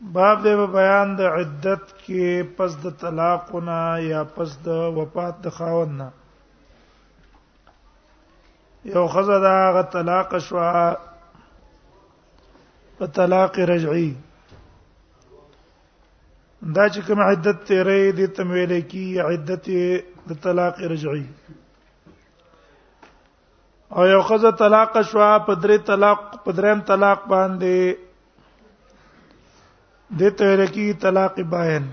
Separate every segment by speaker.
Speaker 1: باب د بیان د عدت کې پس د طلاقونه یا پس د وفات د خاوند نه یو خزه دا غ طلاق شو په طلاق رجعي دا چې کوم عدت تیرې د تمویل کی عدت د طلاق رجعي او یو خزه طلاق شو په درې طلاق په دریم طلاق باندې د تهرکی طلاق باین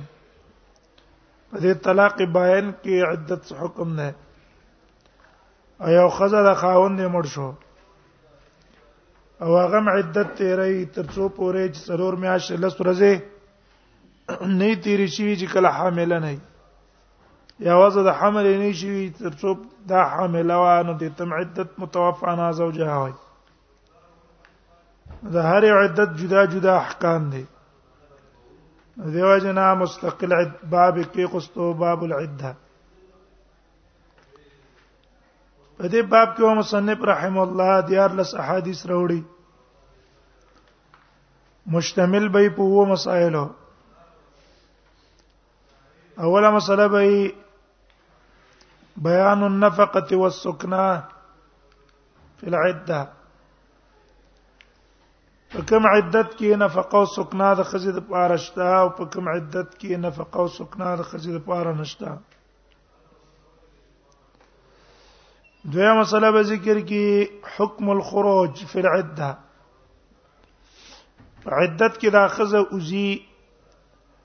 Speaker 1: په دې طلاق باین کې عدت حکم نه او یو خزه د خاوند مړ شو او هغه عدت تیرې ترڅو پورې چې سرور میاش لس ورځې نه تیرې شي چې کله حامل نه یا وزه د حمل نه شي ترڅو دا حامله و نو د تم عدت متوفانا زوجها وي د هر عدت جدا جدا احکام دي دیو جنا مستقل باب کې قستو باب العده په دې باب کې و مصنف رحم الله دیار لس احادیث راوړي مشتمل به په وو مسائلو اوله مسله به بیان النفقه والسكنه فی العده په کوم عدت کې نفقه او سکنا د خزې د پاره شته او په کوم عدت کې نفقه او سکنا د خزې د پاره نشته دویا مسله به ذکر کې حکم الخروج فی العده عدت کې دا خزه اوزی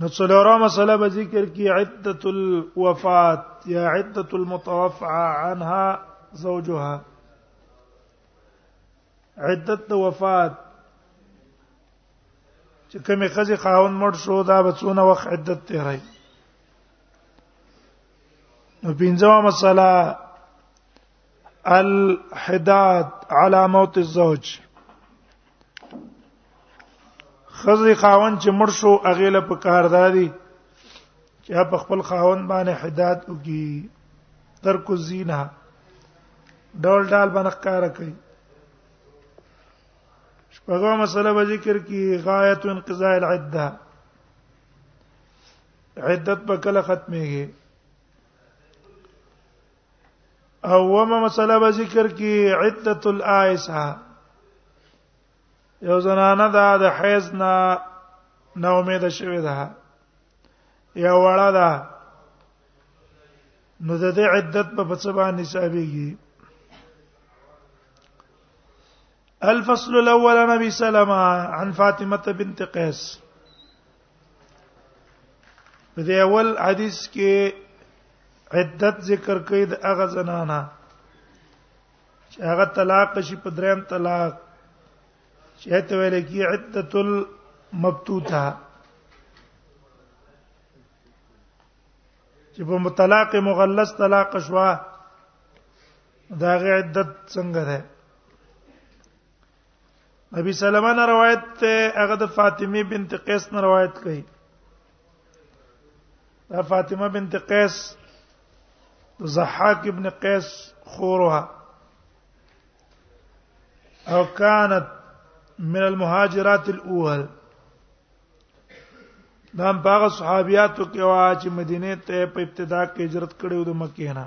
Speaker 1: نو څلورم مسله به ذکر کی عدت الوفات یا عدت المتوفع عنها زوجها عدت وفات چې کومه خزي خاون مړ شو دا به څونه وخت عدت تیرای نو پنځمه مسله الحداد علی موت الزوج خزي خاون چې مړ شو اغه له پکار دادي چې په خپل خاون باندې حداد وکي ترک الزینا ډول ډال باندې کار کوي شپږه مسله به ذکر کی غایت انقضاء العده عدت په کله ختميږي او وما مسله به ذکر کی عدت الایسه یو زنانه دا د حیض نه نا امید شوی ده یا وړه ده نو د دې عدت په څه باندې حسابيږي الفصل الاول نبي سلمہ عن فاطمه بنت قيس په دې اول حدیث کې عدت ذکر کړي د هغه زنانا چې هغه طلاق شي په دریم طلاق چې ته ویل کې عدت المبتوته چې په مطلق مغلظ طلاق شوا دا غي عدت څنګه ده ابي سلمہ نه روایت ته هغه د فاطمه بنت قیس نه روایت کړي دا فاطمه بنت قیس زحاک ابن قیس خورها او كانت من المهاجرات الاول دا هم هغه صحابياتو کې وا چې مدینه ته په ابتدا کې هجرت کړې او د مکې نه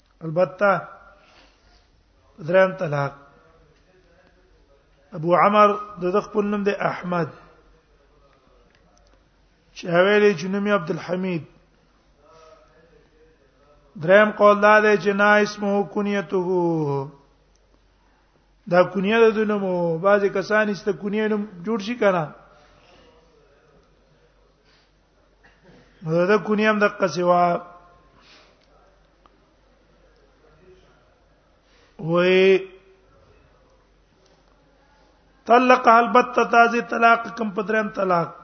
Speaker 1: البته دریم طلاق ابو عمر د خپل نوم دی احمد چې ویلې چې نوم یې عبد الحمید دریم قول دا دی چې نا اسمه کنیته دا کنیه د نومو بعضی کسان است کنیه نوم جوړ شي کنه نو دا کونیم د قصوا وې طلق البته تازه طلاق کم پدرم طلاق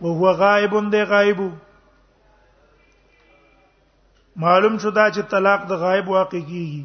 Speaker 1: وهو غائب دی غائب معلوم شو دا چې طلاق د غائب واقع کیږي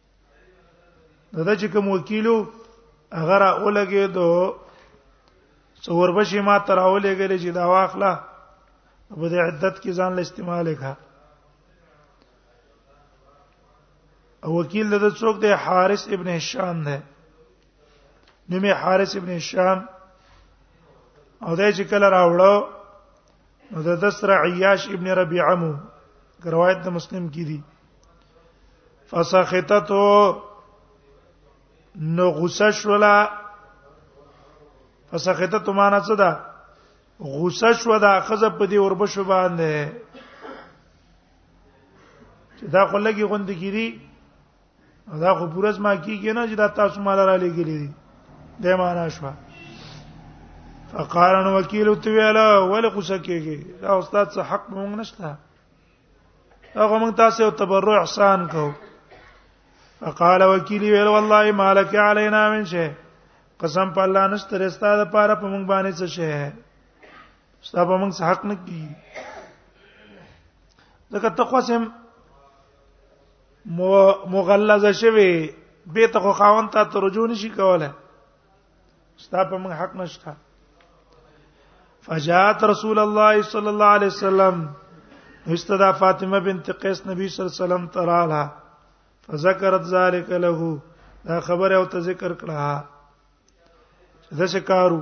Speaker 1: دا چې کوم وکیلو هغه را ولګي دو څور بشي ما تر اولېګل چې دا واخله په دې عدت کې ځان له استعمال کا او وکیل د څوک دی حارث ابن هشام دی نومي حارث ابن هشام او دای چې کله راوړو نو د دسر عیاش ابن ربيعه مو روایت د مسلم کې دي فسخطته نو غصه شولا فسخطته معنا څه ده غصه شو دا خزه په دې اوربشو باندې چې دا خلګي غوند کیږي دا خو پورز ما کیږي نه چې دا تاسو مال را لګیلې دي د معنا شو فقارن وکیل تو ویلا ول قصه کیږي دا استاد څه حق مونږ نشته هغه مونږ تاسو یو تبرع احسان کو فقال وکیل ویل والله مالک علینا من شی قسم په الله نشته رستا د پاره په مونږ باندې څه شی ستا په مونږ حق نه کیږي ځکه تقوا سم مغلظه شوی به ته خو خاون ته ترجو نشي کوله ستا په موږ حق نشته فجاءت رسول الله صلی الله علیه وسلم استدا فاطمه بنت قیس نبی صلی الله علیه وسلم تراله فذكرت ذلك له دا خبره او ته ذکر کړه دا شکارو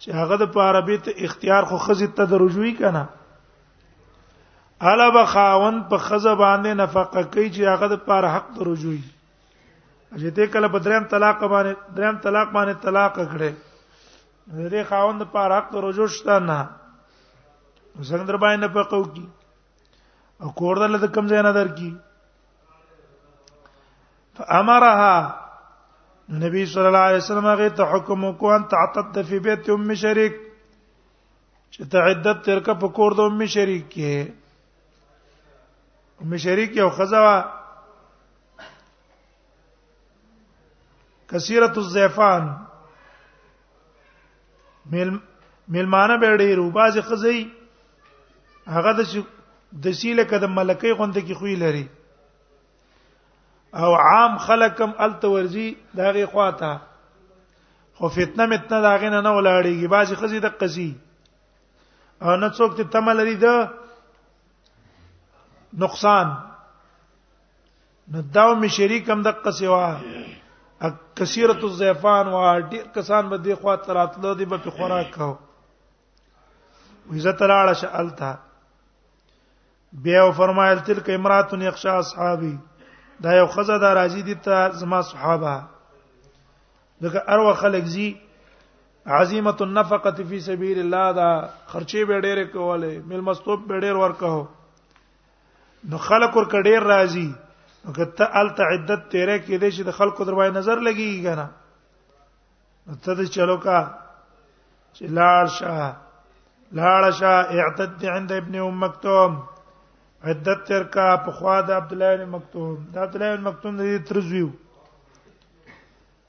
Speaker 1: چې هغه د پاره بیت اختیار خو خزي ته درجوي کنه الا بخاون په خزه باندې نفقه کوي چې هغه د پاره حق درجوي چې ته کله په دریم طلاق باندې دریم طلاق باندې طلاق کړي دې خاوند په حق ته رجوع شته نه څنګه در باندې پکاو کی او کور دل د کم ځای نه درکې فامرها نبی صلی الله علیه وسلم هغه ته حکم وکړ ان تعتد فی بیت ام شریک چې تعدد ترکه په کور د ام شریک کې ام شریک یو خزوا کثیرۃ الزیفان مل ملمانه به ډیر او باز خزی هغه د د سیله کده ملکې غونډه کې خوې لري او عام خلکم التورزی داغه خواته خو فتنه متنه داغه نه نه ولاړېږي باز خزی د قصي او نه څوک ته تمل لري د نقصان نو دا مې شریک هم د قصوا کثیرت الزیفان وا ډیر کسان به دی خوا تراتلو دی به خوراک کاو عزت لاړه شالتا بیا فرمایل تلک امرات یخشا اصحابي دا یو خزه دا راځي دي ته زما صحابه دغه ارو خلک زی عظیمه النفقه فی سبیل الله دا خرچه به ډېر کوله مل مستوب به ډېر ورکاو نو خلک ور کډیر راځي نو کته ال تعدد تیرې کې دې چې د خلکو در باندې نظر لګي کنه نو ته دې چلو کا چې لاړ شه لاړ شه اعتد عند ابن ام مکتوم عدت تر کا په خوا د عبد الله بن مکتوم د عبد الله بن مکتوم دې ترزویو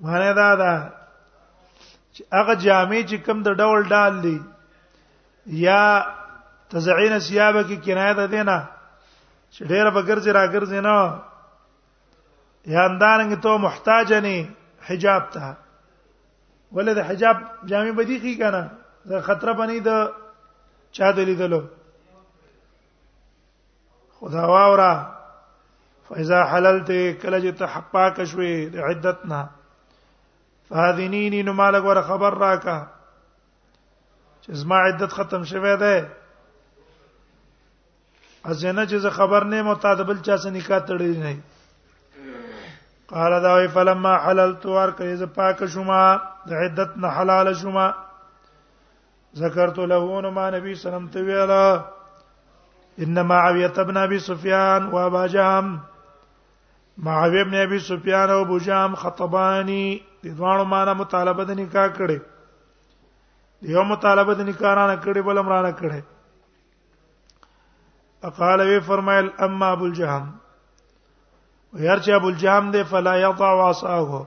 Speaker 1: معنی دا ده چې هغه جامې چې کم د ډول ډال دي یا تزعین ثياب کې کنایه ده دینه چې ډېر بګرځي راګرځي نه یا اندانګ ته محتاج نه حجاب ته ولې د حجاب جامې بدی کی کنه د خطر باندې د چا د لیدلو خدا واورا فاذا حللت کله چې ته پاک شوې د عدتنا فاذنيني نو مالک ور خبر راکا چې زما عدت ختم شوه ده ازنه چې خبر نه مو تا د بل چا سره نکاح تړلی نه قال دا وی فلما حللت ور کړې ز پاک شوما د عدت نه حلال شوما ذکرت له نو ما نبی سلام ته ویلا ان معاویه ابن ابي سفيان وابا جام معاویه ابن ابي سفيان او ابو جام خطباني د دوانو معنا مطالبه د نکاح کړي یو مطالبه د نکاح نه کړي بل امرانه کړي فقال وی فرمایل اما ابو الجهم ويرجع ابو الجهم ده فلا يضع عصاه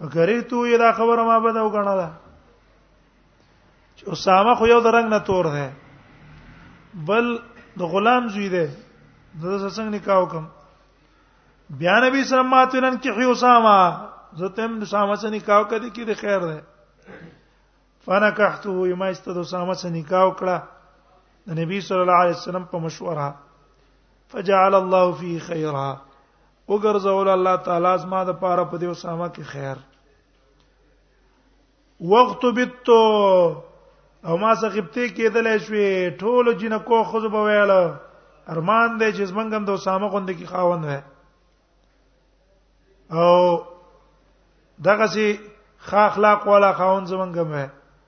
Speaker 1: فکرتو یدا خبره ما بده وګڼله چې اسامه خو یو درنګ نه تور دی بل د غلام زوی دی د څنګه نکاح وکم بیا نبی صلی الله علیه وسلم کې حي اسامه زته هم اسامه سره نکاح کړي کې د خیر دی فنکحته یما است د اسامه سره نکاح وکړه د نبی صلی الله علیه وسلم په مشوره فجعل الله فيه خيرا وګرځول الله تعالی زما د پاره په دې اسامه کې خیر وخت بیت او ما سخبته کېدل شوې ټول جنکو خو به ویل ارمان دې چې زمنګم د اسامه غوند کې خاوند وې او دغه سي خا اخلاق والا خاوند زمنګم وې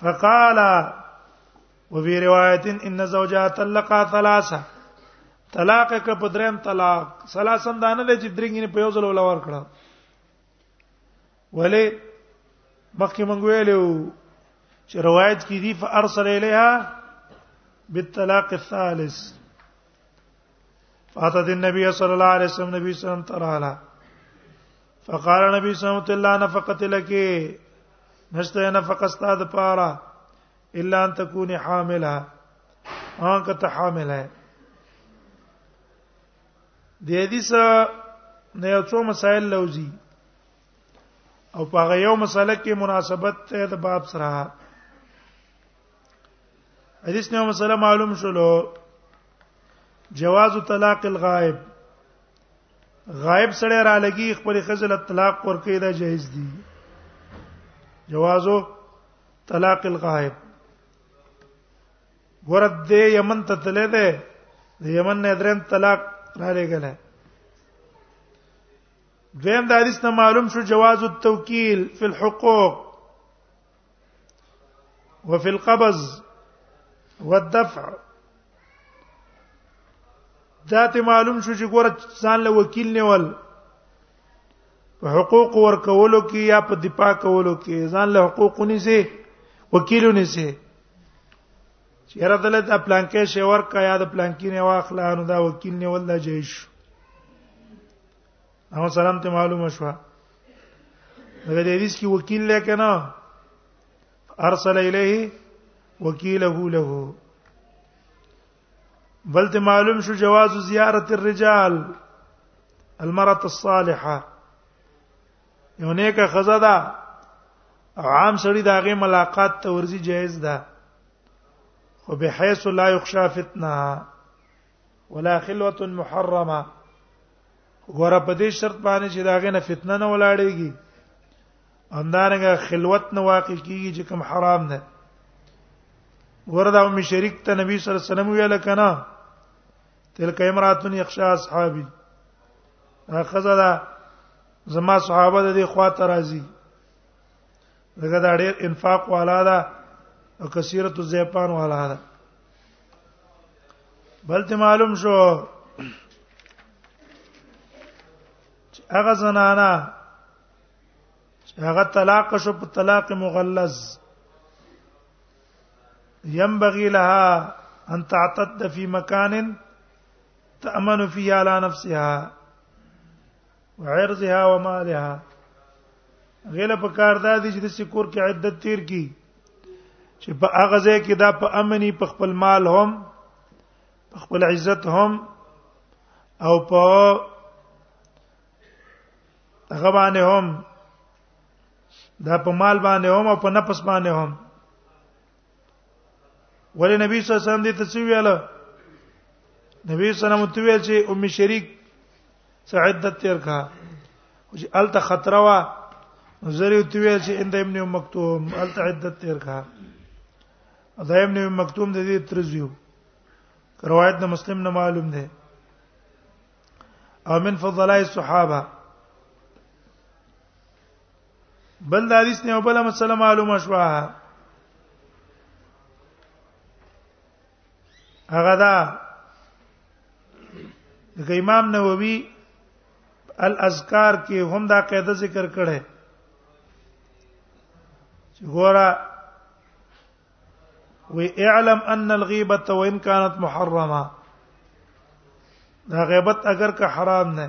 Speaker 1: فقال وفي روایت ان زوجها طلق ثلاثه طلاق ک په دریم طلاق ثلاثه دا نه دی چې درنګینه په یو ځل ولا ور کړه ولې مخکې مونږ ویلو چې روایت کې دی فارسل الیها بالطلاق الثالث فاتت النبي صلى الله عليه وسلم نبی صلی الله علیه وسلم تراله فقال نبی صلی الله علیه وسلم نفقت لك نشته نفقه استاد پاره الا ان تكوني حاملها ان کته حامله د حدیث نه یو څو مسائل لوزي او په هغه یو مسله کې مناسبت ته د باب سره حدیث نه مسله معلوم شولو جواز طلاق الغائب غائب سره را لګي خپل خزل طلاق ورکې دا جایز دي جوازو طلاق الغائب ورد دې یمن ته تلې ده د یمن نه درن طلاق را لګل دویم د حدیث نه معلوم شو جواز التوکیل فی الحقوق وفي القبض والدفع دا ته معلوم شو چې ګوره ځان له وکیل نیول په حقوق ورکولو کې یا په دفاع کولو کې ځان له حقوق نيسي وکیل نيسي چې هر دله د پلان کې شی ورکا یا د پلان کې نه واخلا نو دا وکیل نیول دا جایش او سلام ته معلومه شو دا د حدیث کې وکیل لکه نه ارسل الیه وکیله له بل ته معلوم شو جواز زیارت الرجال المرأة الصالحه یو نیکه خزه ده عام سړی داغه ملاقات ته ورزي جایز ده خو به حيث لا يخشى فتنه ولا خلوه محرمه ګوره په دې شرط باندې چې دا غنه فتنه نه ولاړېږي همدارنګه خلوت نه واقع کیږي چې کوم حرام نه ګوره دا ام شریک ته نبی صلی الله علیه وسلم ویل کنا تلک امراتن یخشا اصحابي اخذا دا زما صحابه د دې خوا ته راځي دغه دا ډېر انفاق والا ده او کثیرت الزیفان والا ده بلته معلوم شو هغه زنانه هغه طلاق شو په طلاق مغلظ ينبغي لها ان تعتد في مكان تامن فيه على نفسها وعرضها ومالها غیله په کار دا دي چې د سکور کې عدت تیر کی چې په هغه ځای کې دا په امني په خپل مال هم په خپل عزت هم او په هغه باندې هم دا په مال باندې هم او په نفس باندې هم ولې نبی صلی الله علیه وسلم دې ته څه ویل نبی صلی الله علیه وسلم ته ویل چې ام شریک سعدت تیر کا چې الته خطر وا زری ته ویل چې اند ابن ام مکتوم الته عدت تیر کا دا ابن ام مکتوم د دې ترزیو روایت د مسلم نه معلوم ده او من فضلای الصحابه بل د حدیث نه بل مسله معلومه شوه هغه دا د امام نووي الاذکار کې هم دا قاعده ذکر کړه چې ګوره وی اعلم ان الغیبه وان كانت محرمه دا غیبت اگر که حرام نه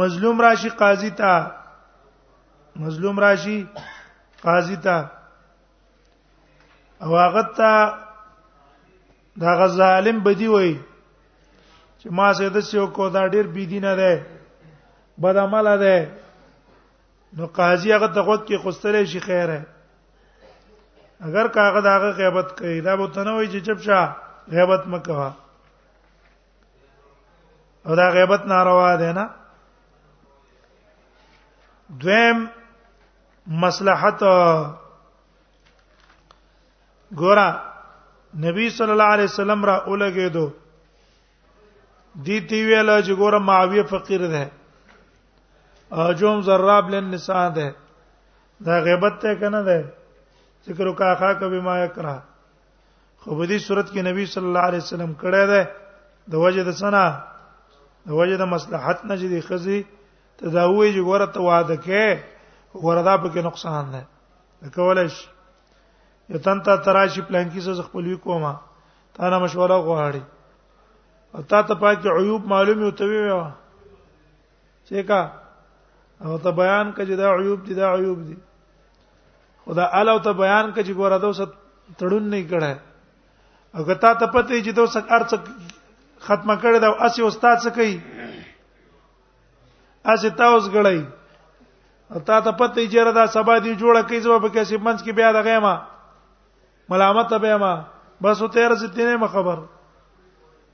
Speaker 1: مظلوم راشي قاضي ته مظلوم راشي قاضي ته او هغه ته دا غزالم بدی وای چې ما سه د سیو کو دا ډیر بی دینه ده بد عمل ده نو قاضي هغه ته وخت کې خوستلې شي خیره اگر کاغه داغه غیبت کوي دا به تنه وي چې چپ شه غیبت مکوه او دا غیبت ناروا ده نه دویم مصلحت ګورا نبی صلی الله علیه وسلم را اولګې دو دی تی ویل چې ګورا معاویه فقیر ده اجوم زراب لن نساء ده دا غیبت ته کنه ده ذکر کا خا کبه ما یکره خو په دې صورت کې نبی صلی الله علیه وسلم کړه ده د وجه د سنا د وجه د مصلحت نه چې دی خزي تداوی چې ګوره ته واده کې وردا په کې نقصان ده کولای شي یتن ته تراشی پلان کې څه خپل وی کومه تا نه مشوره غواړي او تا ته پاکي عیوب معلومي او توی وي چې کا او ته بیان کړي دا عیوب دي دا عیوب دي خدا ال او ته بیان کړي ګوره دا ست تړون نه کړه او که تا ته پته چې دا سک ارڅ ختمه کړي دا اسی استاد څه کوي اسی تاوس غړی او تا ته پته چې را دا سبا دی جوړه کوي زما په کیسې منځ کې بیا دغه ما ملامت به ما بس ته رسې تینه مخبر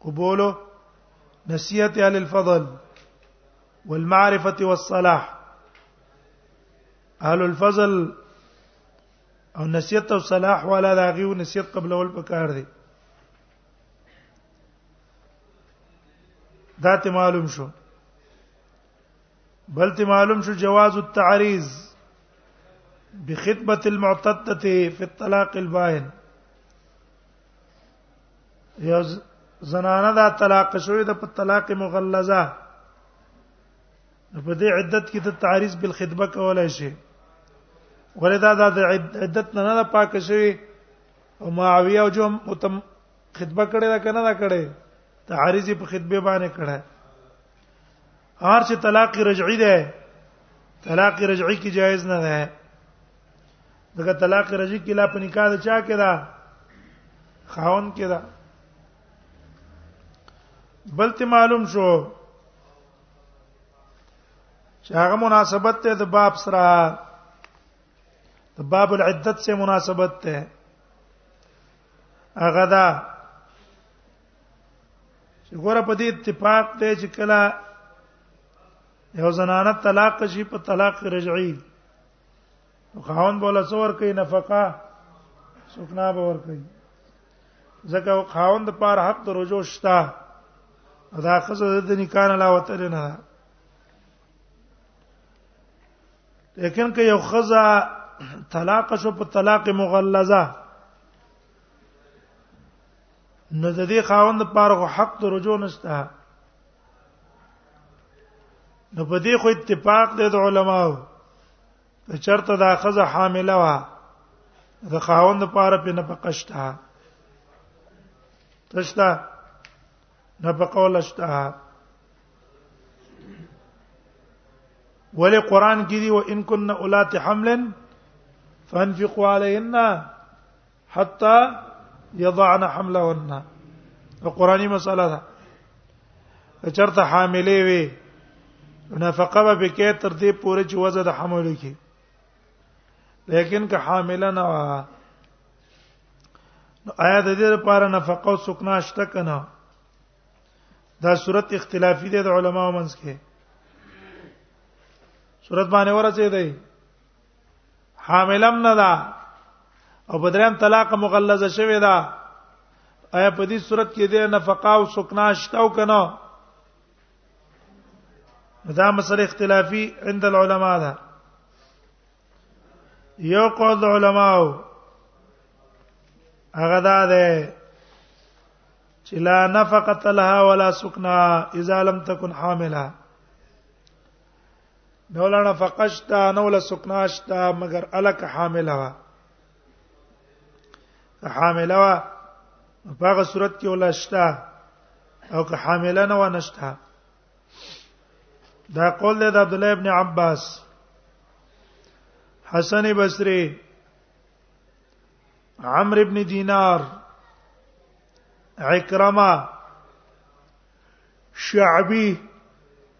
Speaker 1: قبوله نسيئة أهل الفضل والمعرفة والصلاح أهل الفضل او نسيت الصلاح ولا داغي ونسيت قبل اول بكار دي ذات معلوم شو بل تي معلوم شو جواز التعريض بخطبه المعتده في الطلاق الباين یو زنانه دا طلاق شوې ده په طلاق مغلظه په دې عدت کې ته تعریض بالخطبه کولای شي وردا دا د عدت نه نه پاک شوی او معاویه او جو متم خطبه کړي دا کنه دا کړي تعریض په خطبه باندې کړه هر چې طلاق رجعي ده طلاق رجعي کی جایز نه ده دغه طلاق رجی کې لا په نکاح د چا کې دا خاون کې دا بل ته معلوم شو چې هغه مناسبت ته د باب سره د باب العدت سره مناسبت ته هغه دا چې ګوره په دې اتفاق ته چې کله یو زنانه طلاق شي په طلاق رجعي خاون بوله څور کوي نفقه سکنا به ور کوي ځکه خاون د پاره حق د رجوع شته دا خزه د نکاح لا وتر نه ده لیکن که یو خزه طلاق شو په طلاق مغلظه نو د دې خاون د پاره حق د رجوع نشته نو په دې خو اتفاق دی د علماو چرته دا خزه حامله وا د خاوند لپاره په نفقه شته تشتا نفقه ولا شته ولې قران کې دی و ان كن اولات حمل فانفقوا عليهن حتا يضعن حملهن قرآني مساله ده چرته حاملې وي نفقه به کې تر دې پورې چې وزه د حمل کې لیکن که حامله نه وه آیا د دې لپاره نفقه او سکنا شته کنه دا صورت اختلافي ده د علماو منځ کې صورت باندې ورسې دی حاملم نه ده او په دریم طلاق مغلظه شوی ده ایا په دې صورت کې د نفقه او سکنا شته او کنه دا مسله اختلافي عند العلماء ده یو قول علماء هغه دا ده چې لا نفقه لها ولا سکنا اذا لم تكن حاملها نولانا فقشتا نولا سکناشتا مگر الک حامله وا حامله وا په هغه صورت کې ولاشتا او که حامله نه ونشتا دا قول دی د عبد الله ابن عباس حسن بصری عمرو ابن دینار عکرمه شعبی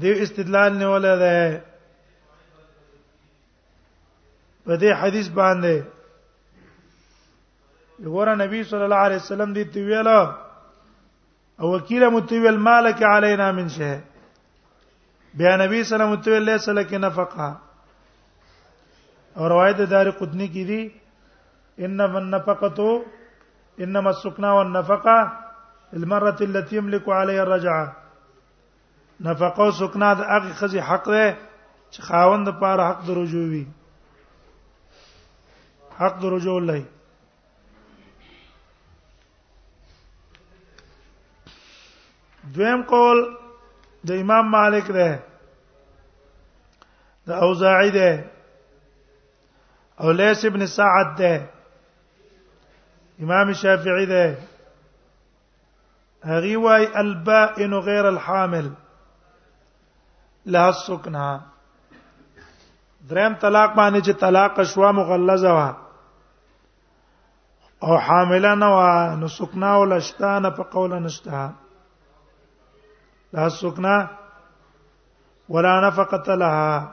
Speaker 1: دې استدلال نه ولا ده په دې حدیث باندې وګوره نبی صلی الله علیه وسلم دې تی ویل او وکیل متویل مالک علینا من شه بیا نبی صلی الله علیه وسلم متویل لیس لک نفقه او روایت دار قطنی کی دي انما النفقه انما السكنى والنفقه المره التي يملك عليها الرجعه نفقه او سکنا د هغه خزي حق ده چې خاوند د پاره حق د رجوع وي حق د رجوع الله دویم قول د امام مالک ده د اوزاعی ده او لیس ابن سعد ده امام شافعی ده هغه وای البائن غیر الحامل لها السكنه دریم طلاق باندې چې طلاق شوا مغلظه وا او حامله نه وا نو سکنا او لشتان په قول نشته لا سکنا ولا نفقه لها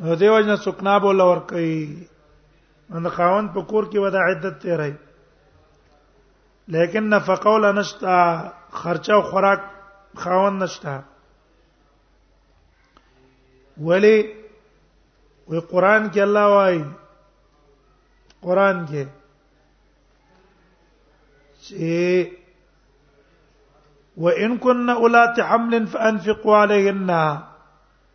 Speaker 1: نو دیو جن سکنا بول ور کوي ان خاون په کور کې ودا عدت تیرای لیکن نفقه ولا نشتا خرچه او خوراک خاون نشتا ولی وی قران کې الله وای قران کې چې وان كن اولات حمل فانفقوا عليهن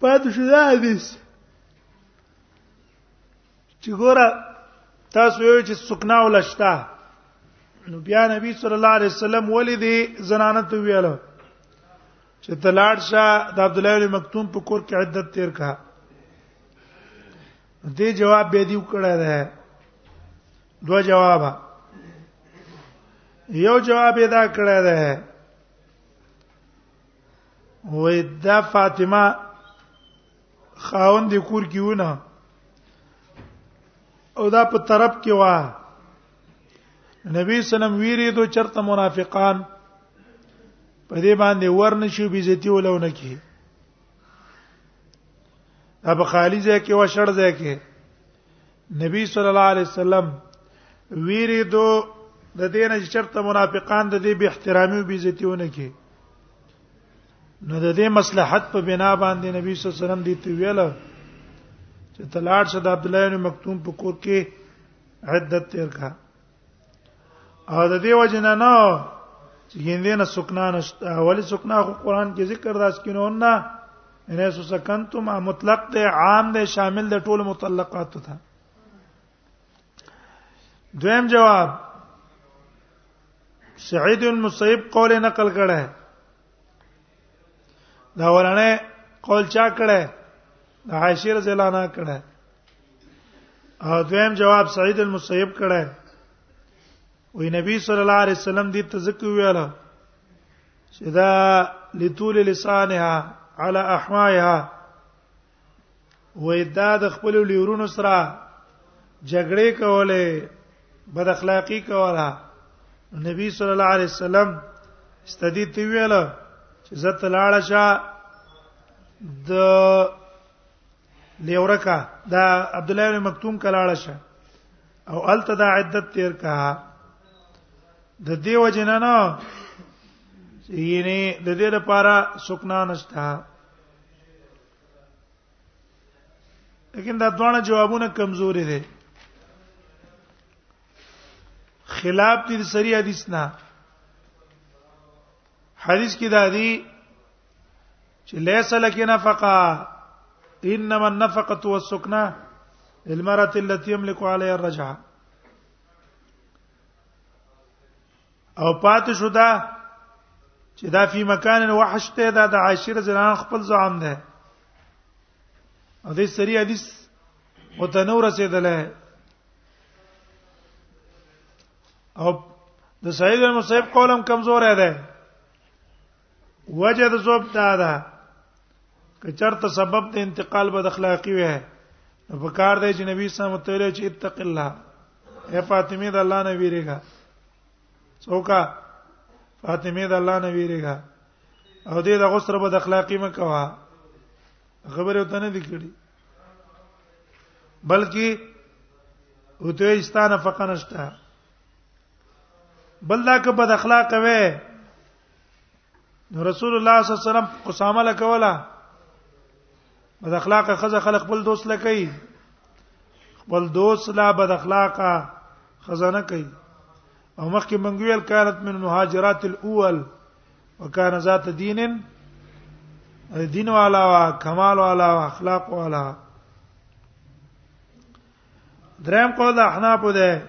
Speaker 1: پاتې شو دا حدیث چې ګوره تاسو یو چې سکنا ولشتا نو بیا نبی صلی الله علیه وسلم ولې دې زنانه ته ویاله چې تلاړ شه د عبد الله بن مکتوم په کور کې عدت تیر کا دې جواب به دی وکړه ده دوه جواب یو جواب ادا کړه ده وې دا فاطمه خاوند د کور کیونه او دا په طرف کې وا نبی سلام ویری دو چرته منافقان په دې باندې ورنشي بیزتی ولونه کی دا په خالی ځای کې وشړ ځای کې نبی صلی الله علیه وسلم ویری دو د دینه چې چرته منافقان د دې به احترامي او بیزتیونه کې نو د دې مصلحت په بنا باندې نبی صلی الله علیه وسلم دې ته ویل چې تلاړ شه د عبد الله بن مکتوم په کور کې عدت تیر کا او د دیو جنا نه چې هندې نه سکنا نشته اولی سکنا خو قران کې ذکر راځ کینو نه ان سو سکنتم مطلق ته عام ده شامل ده ټول مطلقات ته دویم جواب سعید المسیب قول نقل کړه دا ورانه قول چا کړه د عائشه رضی الله عنها کړه او دویم جواب سعید المسیب کړه وی نبی صلی الله علیه وسلم دې تذکر ویاله چې دا لطول لسانها على احوائها وې دا د خپل لیورونو سره جګړې کولې بد اخلاقی کوله نبی صلی الله علیه وسلم استدی تی ویل چې زت لاړه شه د لیورکا دا عبد الله بن مکتوم کلاړه شه او الته دا عدت تیر کا د دې وجنانه یعنی د دې لپاره سکنا نشته لیکن دا دوه جوابونه کمزوري دي خلاف دي سری حدیث نه حدیث کې دا دی چې ليس لك نفقه انما النفقه والسكنه المرأة التي يملك عليها الرجعه او پات شو دا چې دا فی مکان وحش ته دا د عاشر زنان خپل ځان ده او دې سری حدیث او تنو رسیدل او د سعید بن مصیب قولم کمزور دی وجه د زوب دا ده کچرته سبب د انتقال بد اخلاقی وه نو په کار دی چې نبی صلی الله علیه وسلم ته چې اتق الله اے فاطمه د الله نه ویریږه څوکا فاطمه د الله نه ویریږه او دې د غسر بد اخلاقی مکوا خبره وته نه دی کړی بلکې وته استانه فقنشتہ بل دا که بد اخلاق وې رسول الله صلی الله علیه وسلم اسامه لکولا بد اخلاق خزه خلق خپل دوست لکې خپل دوست لا بد اخلاق خزانه کوي او مخکې منګویل کانت من المهاجرات الاول وکانه ذات دین دین والا وا کمال والا وا اخلاق والا دریم قول احناف ده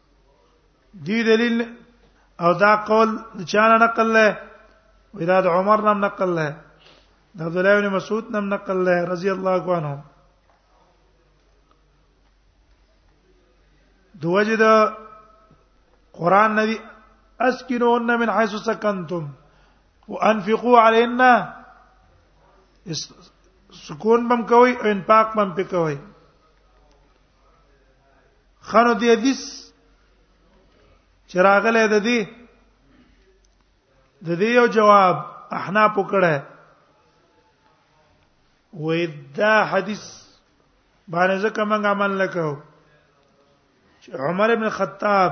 Speaker 1: دی دلیل او دا قول چانه نقل له وراد عمر نم نقل له د عبد الله بن مسعود نم نقل له رضی الله عنه دوجه د قران ندی اسكنوهن من حيث سكنتم وانفقوا عليهن سکون بم کوي او انفاق بم پکوي خنو دې حدیث چراغله د دې د دې یو جواب احنا پکړه وې دا حدیث باندې ځکه موږ عمل نکاو عمر ابن خطاب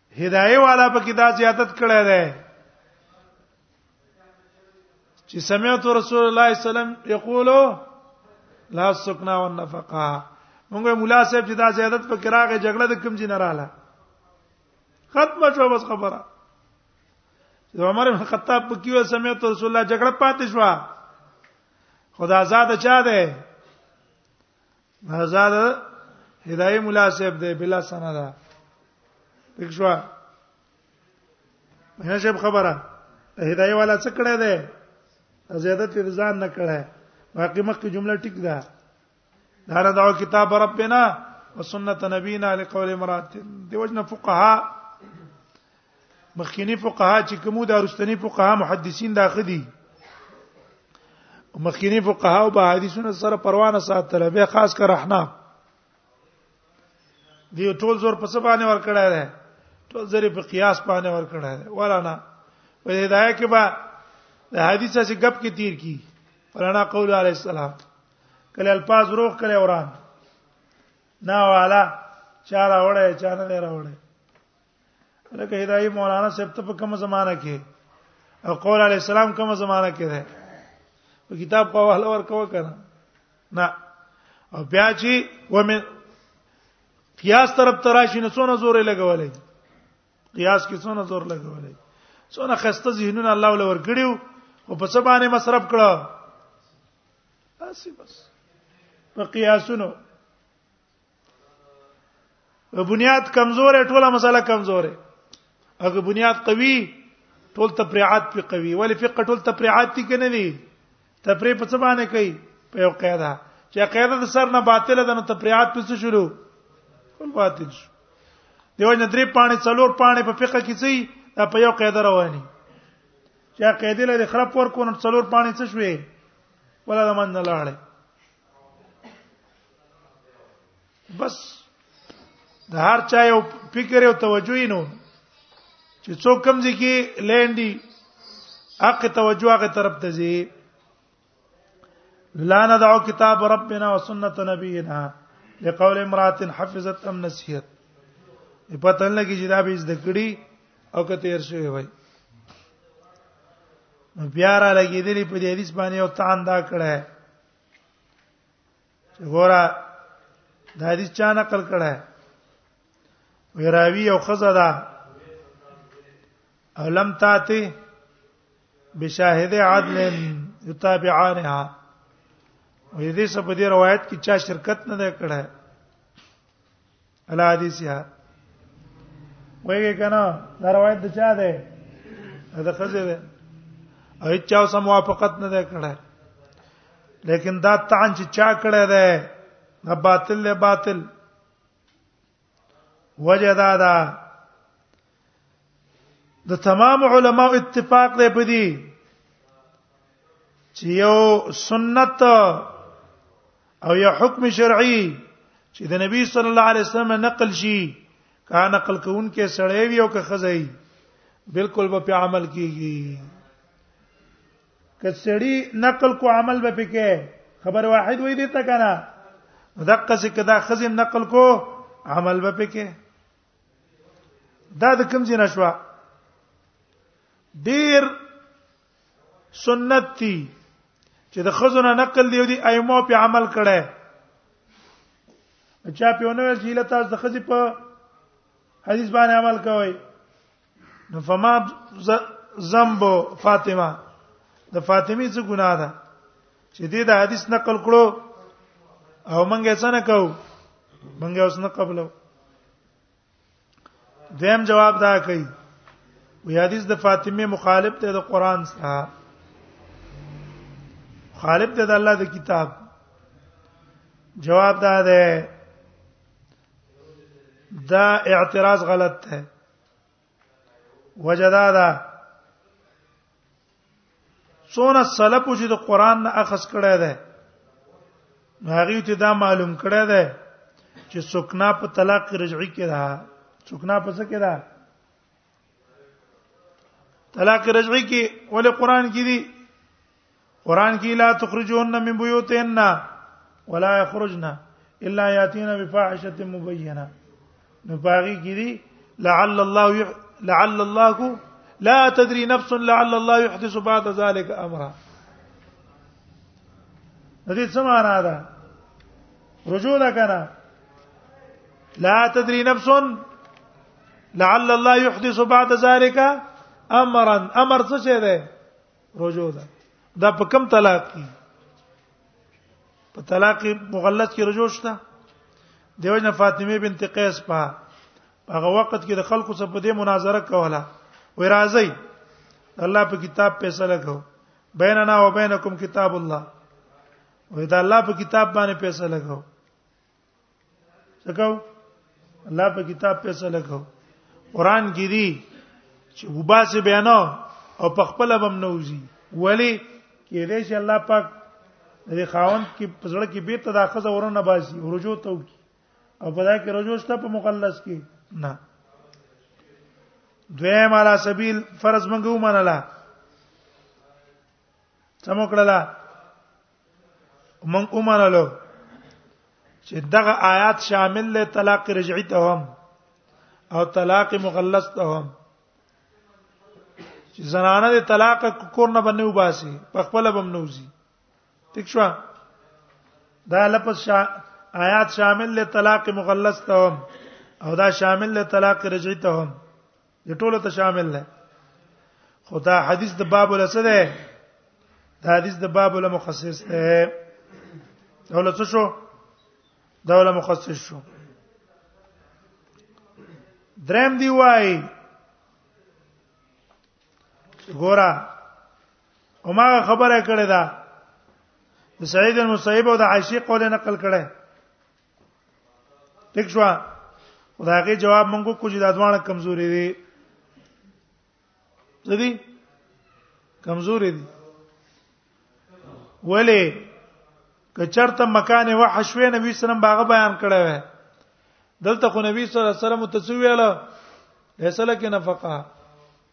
Speaker 1: هدايه والا په کې دا زیادت کړی دی چې سمعت رسول الله صلی الله علیه وسلم یقول لا سکنا والنفقه موږ مولا صاحب چې دا زیادت په کراغه جګړه د کوم جن رااله ختمه شو بس خبره د عمر بن خطاب په کیو سمعت رسول الله جګړه پاتې شو خدا آزاد چا ده هزار هدايه مولا صاحب دی بلا سنه ده پښوا مې شپ خبره هدايه والا څه کړه ده زیادت ځان نه کړه باقي مخکې جمله ټیک ده دا نه دا کتاب ربنا وسنت نبینا لقول امرات دی وجنه فقها مخکینی فقها چې کومو د ارستنی فقها محدثین داخه دي مخکینی فقها او به حدیثونه سره پروانه ساتل به خاص کر احنا دی ټول زور په څه باندې ور کړه ده ټول زری په قیاس باندې ور کړه ده ولا نه په هدايه کې با د حدیث څخه غب کې تیر کی ولانا قول علی السلام کله الفاظ روغ کله وران نا والا چا راوړی چا نه راوړی لکه هدايه مولانا صاحب ته په کومه زمانہ کې او قول علی السلام کومه زمانہ کې ده په کتاب په حواله ورکو کنه نه او بیا چې ومن قیاس طرف تراشی نه څونه زور لګولای قیاس کې څونه زور لګولای څونه خسته ذهنونه الله ول ورګړیو او په څه باندې مصرف کړه اسی بس په قیاسونو بنیاد کمزور ټوله مسله کمزور اګه بنیاد قوي ټول تفریعات په قوي ولی فقه ټول تفریعات دي کنه دي تفریع په څه باندې کوي په یو قاعده چې قاعده د سر نه باطله ده نو تفریعات په څه شروع ټول باطل شو دیو نه درې پانی څلور پانی په فقه کې څه دا په یو قاعده رواني چې قاعده لري خراب ور کو نو څلور پانی څه شوي ولا د من نه لاړې بس د هر چا یو فکر او توجه نه چې څوک کم دي کې لندي حق توجه هغه طرف ته ځي لا ندعو کتاب ربنا وسنت نبینا لقول امراه حفظت ام نسیت په تل کې چې دا به زده کړي او کته ير شوی وای بیا را لګیدلی په دې حدیث باندې او تان دا کړه ګورا د حدیث چا نقل کړه ویراوی او خزه ده او لم تاتی بشاهد عدل یتابعانها وې دې څه په دې روایت کې چا شرکت نه کړه الحدیثه وایي کنه دا روایت د چا ده دا خزه ده او چا سم موافقت نه ده کړه لیکن دا تان چې چا کړه ده دا باطل له باطل وجدا ده د تمام علما اتفاق دی په دې چې یو سنت او یو حکم شرعي چې د نبی صلی الله علیه وسلم نقل شي کا نقل کون کې سړی وي او که خزای بالکل به په عمل کیږي که سړی نقل کو عمل به پکې خبر واحد وې دي تا کنه دقه څه کدا خزم نقل کو عمل به پکې دا د کوم ځای نشوا ډیر سنت دي چې د خزونه نقل دی او دی ایمو په عمل کړي چا په ونه ویل چې لته د خزي په حدیث باندې عمل کوي نو فما ذنب فاطمه د فاطمه څه ګناه ده چې دې د حدیث نقل کړو او مونږه څه نه کو مونږه اوس نه قبلو دیم جواب دا کوي وی حدیث د فاطمه مخالف ته د قران سره مخالف ته د الله د کتاب جواب دا ده دا اعتراض غلط ده وجدا دا څونه سلف چې د قران نه اخذ کړی دی هغه ته دا معلوم کړی دی چې سکنا په طلاق رجعي کې ده سکنا په څه کې ده طلاق رجعي کې ولې قران کې دي قران کې لا تخرجون من بيوتهن ولا يخرجن الا ياتين بفاحشه مبينه نو باغی کې دي لعل الله لعل الله لا تدري نفس لعل الله يحدث بعد ذلك امرا ندي سمعنا هذا رجوع ده لا تدري نفس لعل الله يحدث بعد ذلك امرا امر څه شه ده رجوع ده دا په کم طلاق کې په طلاق مغلط کې رجوع شته دیو جن فاطمه بنت قیس په هغه وخت کې د خلکو سره په دې مناظره کوله وې راځي الله په کتاب فیصله کو بیننا و بینکم کتاب الله وې دا الله په کتاب باندې فیصله کو څکاو الله په کتاب فیصله کو قران کې دي چې وباسه بیانو او په خپل بم نوځي ولی کې دې چې الله پاک دې خاوند کې پزړه کې به ته داخزه ورونه باسي ورجو ته وکي او په دا کې رجو شته په مقلص کې نه دویم علی سبیل فرض منګو منلا سمو کړلا من عمر له چې دغه آیات شامل له طلاق رجعي ته هم او طلاق مغلظ ته هم چې زنانه د طلاق کور نه باندې وباسي په خپل بم نوځي ٹھیک شو دا لپس شا... آیات شامل له طلاق مغلظ ته هم او دا شامل له طلاق رجعي ته هم د ټولو ته شامل ده خدا حدیث د باب له څه ده د حدیث د باب له مخصص ده ډول څه شو ډول مخصص شو درم دی وای ګورا وما خبره کړې ده سعید المسیب او د عائشه قول نقل کړي ټیک شو خدایغه جواب مونږ کو چې دا دوانه کمزوري دي زدي کمزوري دي ولی کچرته مکان وحش وې نبی سلام باغ بیان کړی وې دلته خو نبی صلی الله علیه وسلم ته ویل فیصله کې نفقه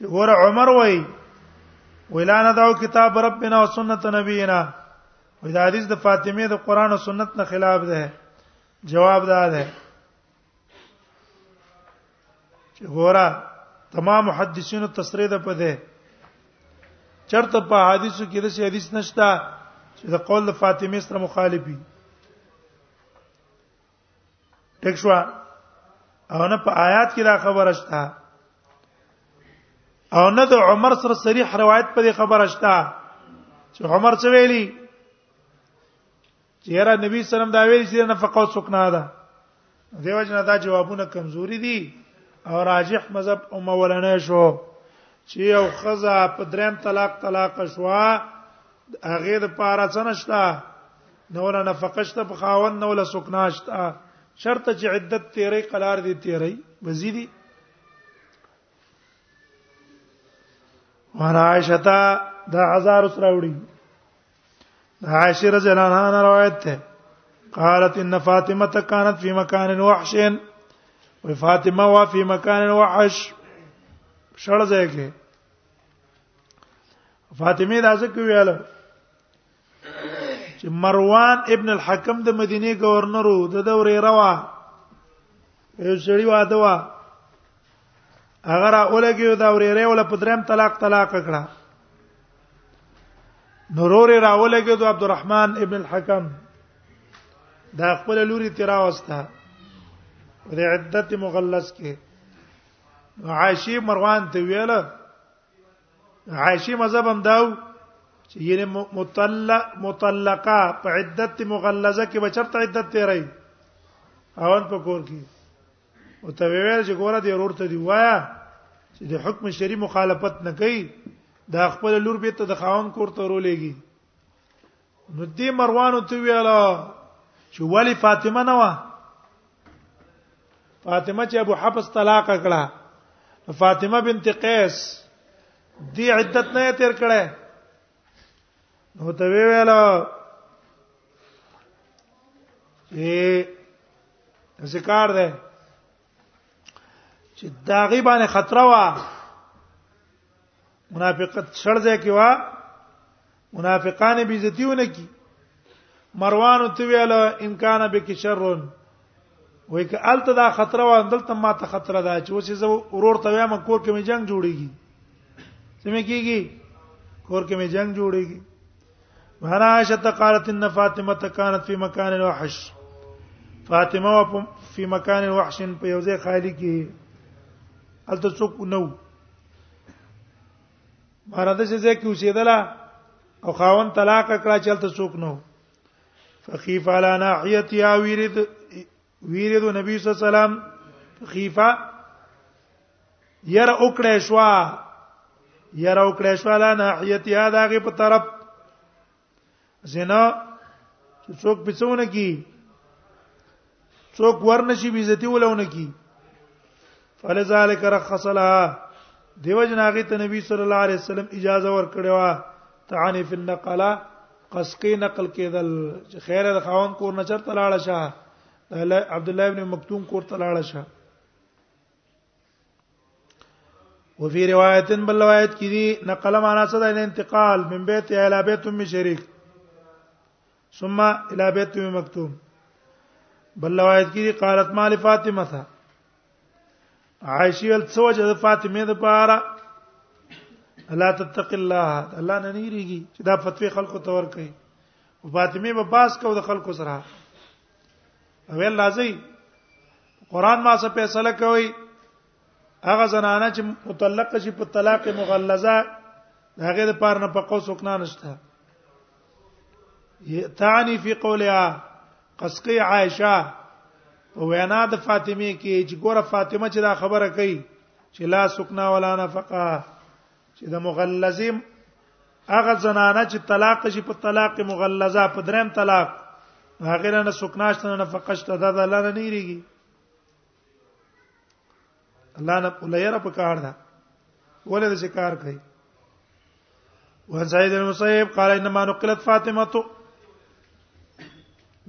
Speaker 1: ور عمر وای ویلا نه داو کتاب ربنا او سنت نبینا وې دا حدیث د فاطمه د قران او سنت نه خلاف ده جواب دا ده چې ګورا تمام محدثینو تصریح ده په ده چرته په حدیثو کې د حدیث نشته چې د قول د فاطمه سره مخالفي دښوا او نه په آیات کې دا خبره شته او نه د عمر سره صریح روایت په دې خبره شته چې عمر څه ویلي چې یاره نبی سلام دا ویلي چې نفقه او سکنا ده دیو جنا دا جوابونه کمزوري دي او راجح مذهب او مولانه شو چې یو خزا په دریم طلاق طلاق شوا هغه د پاره څه نشتا نه ولا نفقشت په خاون نه ولا سکناشت شرط چې عدت تیرې قلار دي تیرې بزیدي ورایشتا د هزار سره وړي د عائشه رضی الله عنها روایت ده قالت ان فاطمه كانت في مكان وحش وفاطمه وا في مكان وحش شړ ځای کې فاطمه دا څه کوي چې مروان ابن الحکم د مدینه گورنر وو د دورې روا یو سړی واده وا هغه را اولګیو دا ورېره ولا پدریم طلاق طلاق کړه نورور را اولګیو عبدالرحمن ابن الحکم دا خپل لوري تیرا وستا د عدت مغلس کې عاشی مروان ته ویل عائشه مذهب هم داو چې یعنی مطلق مطلقه په عدت مغلظه کې بچرته عدت تیرای اون په کور کې او ته ویل چې ګوره دې ورور ته دی وایا چې د حکم شری مخالفت نه کوي دا خپل لور به ته د خاون کور ته رولېږي نو دې مروان ته ویل چې ولی فاطمه نه و فاطمه چې ابو حفص طلاق کړه فاطمه بنت قیس دې عدت نه تیر کړه نو ته ویل چې ذکر ده چې دا غي باندې خطر وا منافقت شړ ځای کې وا منافقان به عزتیونه کی مروان تو ویل ان کان بک شرون وای ک الته دا خطر و اندلته ما ته خطر ده چې اوس زه ورور ته وایم کور کې می جنگ جوړیږي سمې کیږي کور کې می جنگ جوړیږي وهنا عائشه قالت ان فاطمه كانت في مكان الوحش فاطمه في مكان الوحش په یوځه خالی کې الته څوک نو مرده چې ځکه اوسېدله او خاون طلاق کړه چلته څوک نو فخيف على ناحيتها ويرد ويرد نبی صلی الله علیه وسلم خيفه ير اوکړې شوا ير اوکړې شوا على ناحيتها داغه په طرف زنا چې څوک پڅونه کی څوک ورنشي بیزتی ولونه کی فلذلك رخص لها دیو جناغه ته نبی صلی الله علیه وسلم اجازه ورکړې وا تعني في النقله قسقي نقل کېدل چې خیر د خاون کور نه چرته لاړه شه عبد الله ابن مکتوم کور ته لاړه شه وفي روایت بل روایت کې دي نقل معنا څه ده انتقال من بیت الى بیت ام شریک ثم الى بیت ام مکتوم بل روایت کې دي قالت مال فاطمه تھا عائشه ول څه وجه د فاطمه د پاره لا تتق الله الله نه نیریږي چې دا فتوی خلکو تور کوي فاطمه به باس کو د خلکو سره ویل راځي قران ما څه فیصله کوي هغه زنانه چې مطلق شي په طلاق مغلظه هغه د پاره نه پقو سکنا نشته تانی فی قولها قسقی عائشه وینا د فاطمه کې چې ګوره فاطمه چې دا خبره کوي چې لا سکنا ولا نفقه چې د مغلظم هغه زنانه چې طلاق شي په طلاق مغلظه په دریم طلاق هغه نه سکناشت نه فقشت دا د الله نه نیریږي الله نه ولایره په کار ده ولې د کار کوي وان سعید المسیب قال انما نقلت فاطمه تو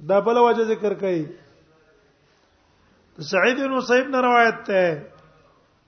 Speaker 1: دا بل وجه ذکر کوي سعید المسیب نه روایت ده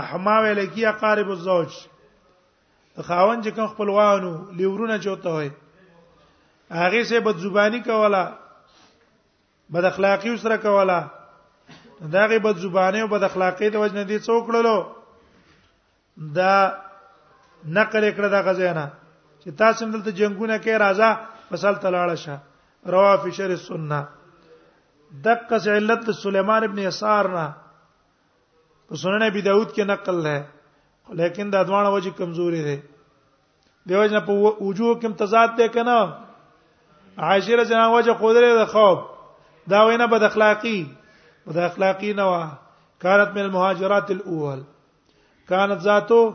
Speaker 1: احما ویل کی اقارب الزوج خاون چې کوم خپلوانو لیورونه چوته وي هغه سه بد زبانی کولا بد اخلاقی سره کولا داغه بد زبانی او بد اخلاقی د وجنه دي څوکړلو دا نقل کړه دا غزینا چې تاسو دلته جنگونه کې راځه فصل تلاړه شه روا فی شر السنه دقه علت سليمان ابن يسار نه په سنن ابي داود کې نقل ده لیکن دا دوانه وجه کمزوري ده دیو جن په وجوه کې تضاد ده کنه عاشره جنا وجه خودره ده خوب دا وینه بد اخلاقی بد اخلاقی نه وا كانت من المهاجرات الاول كانت ذاته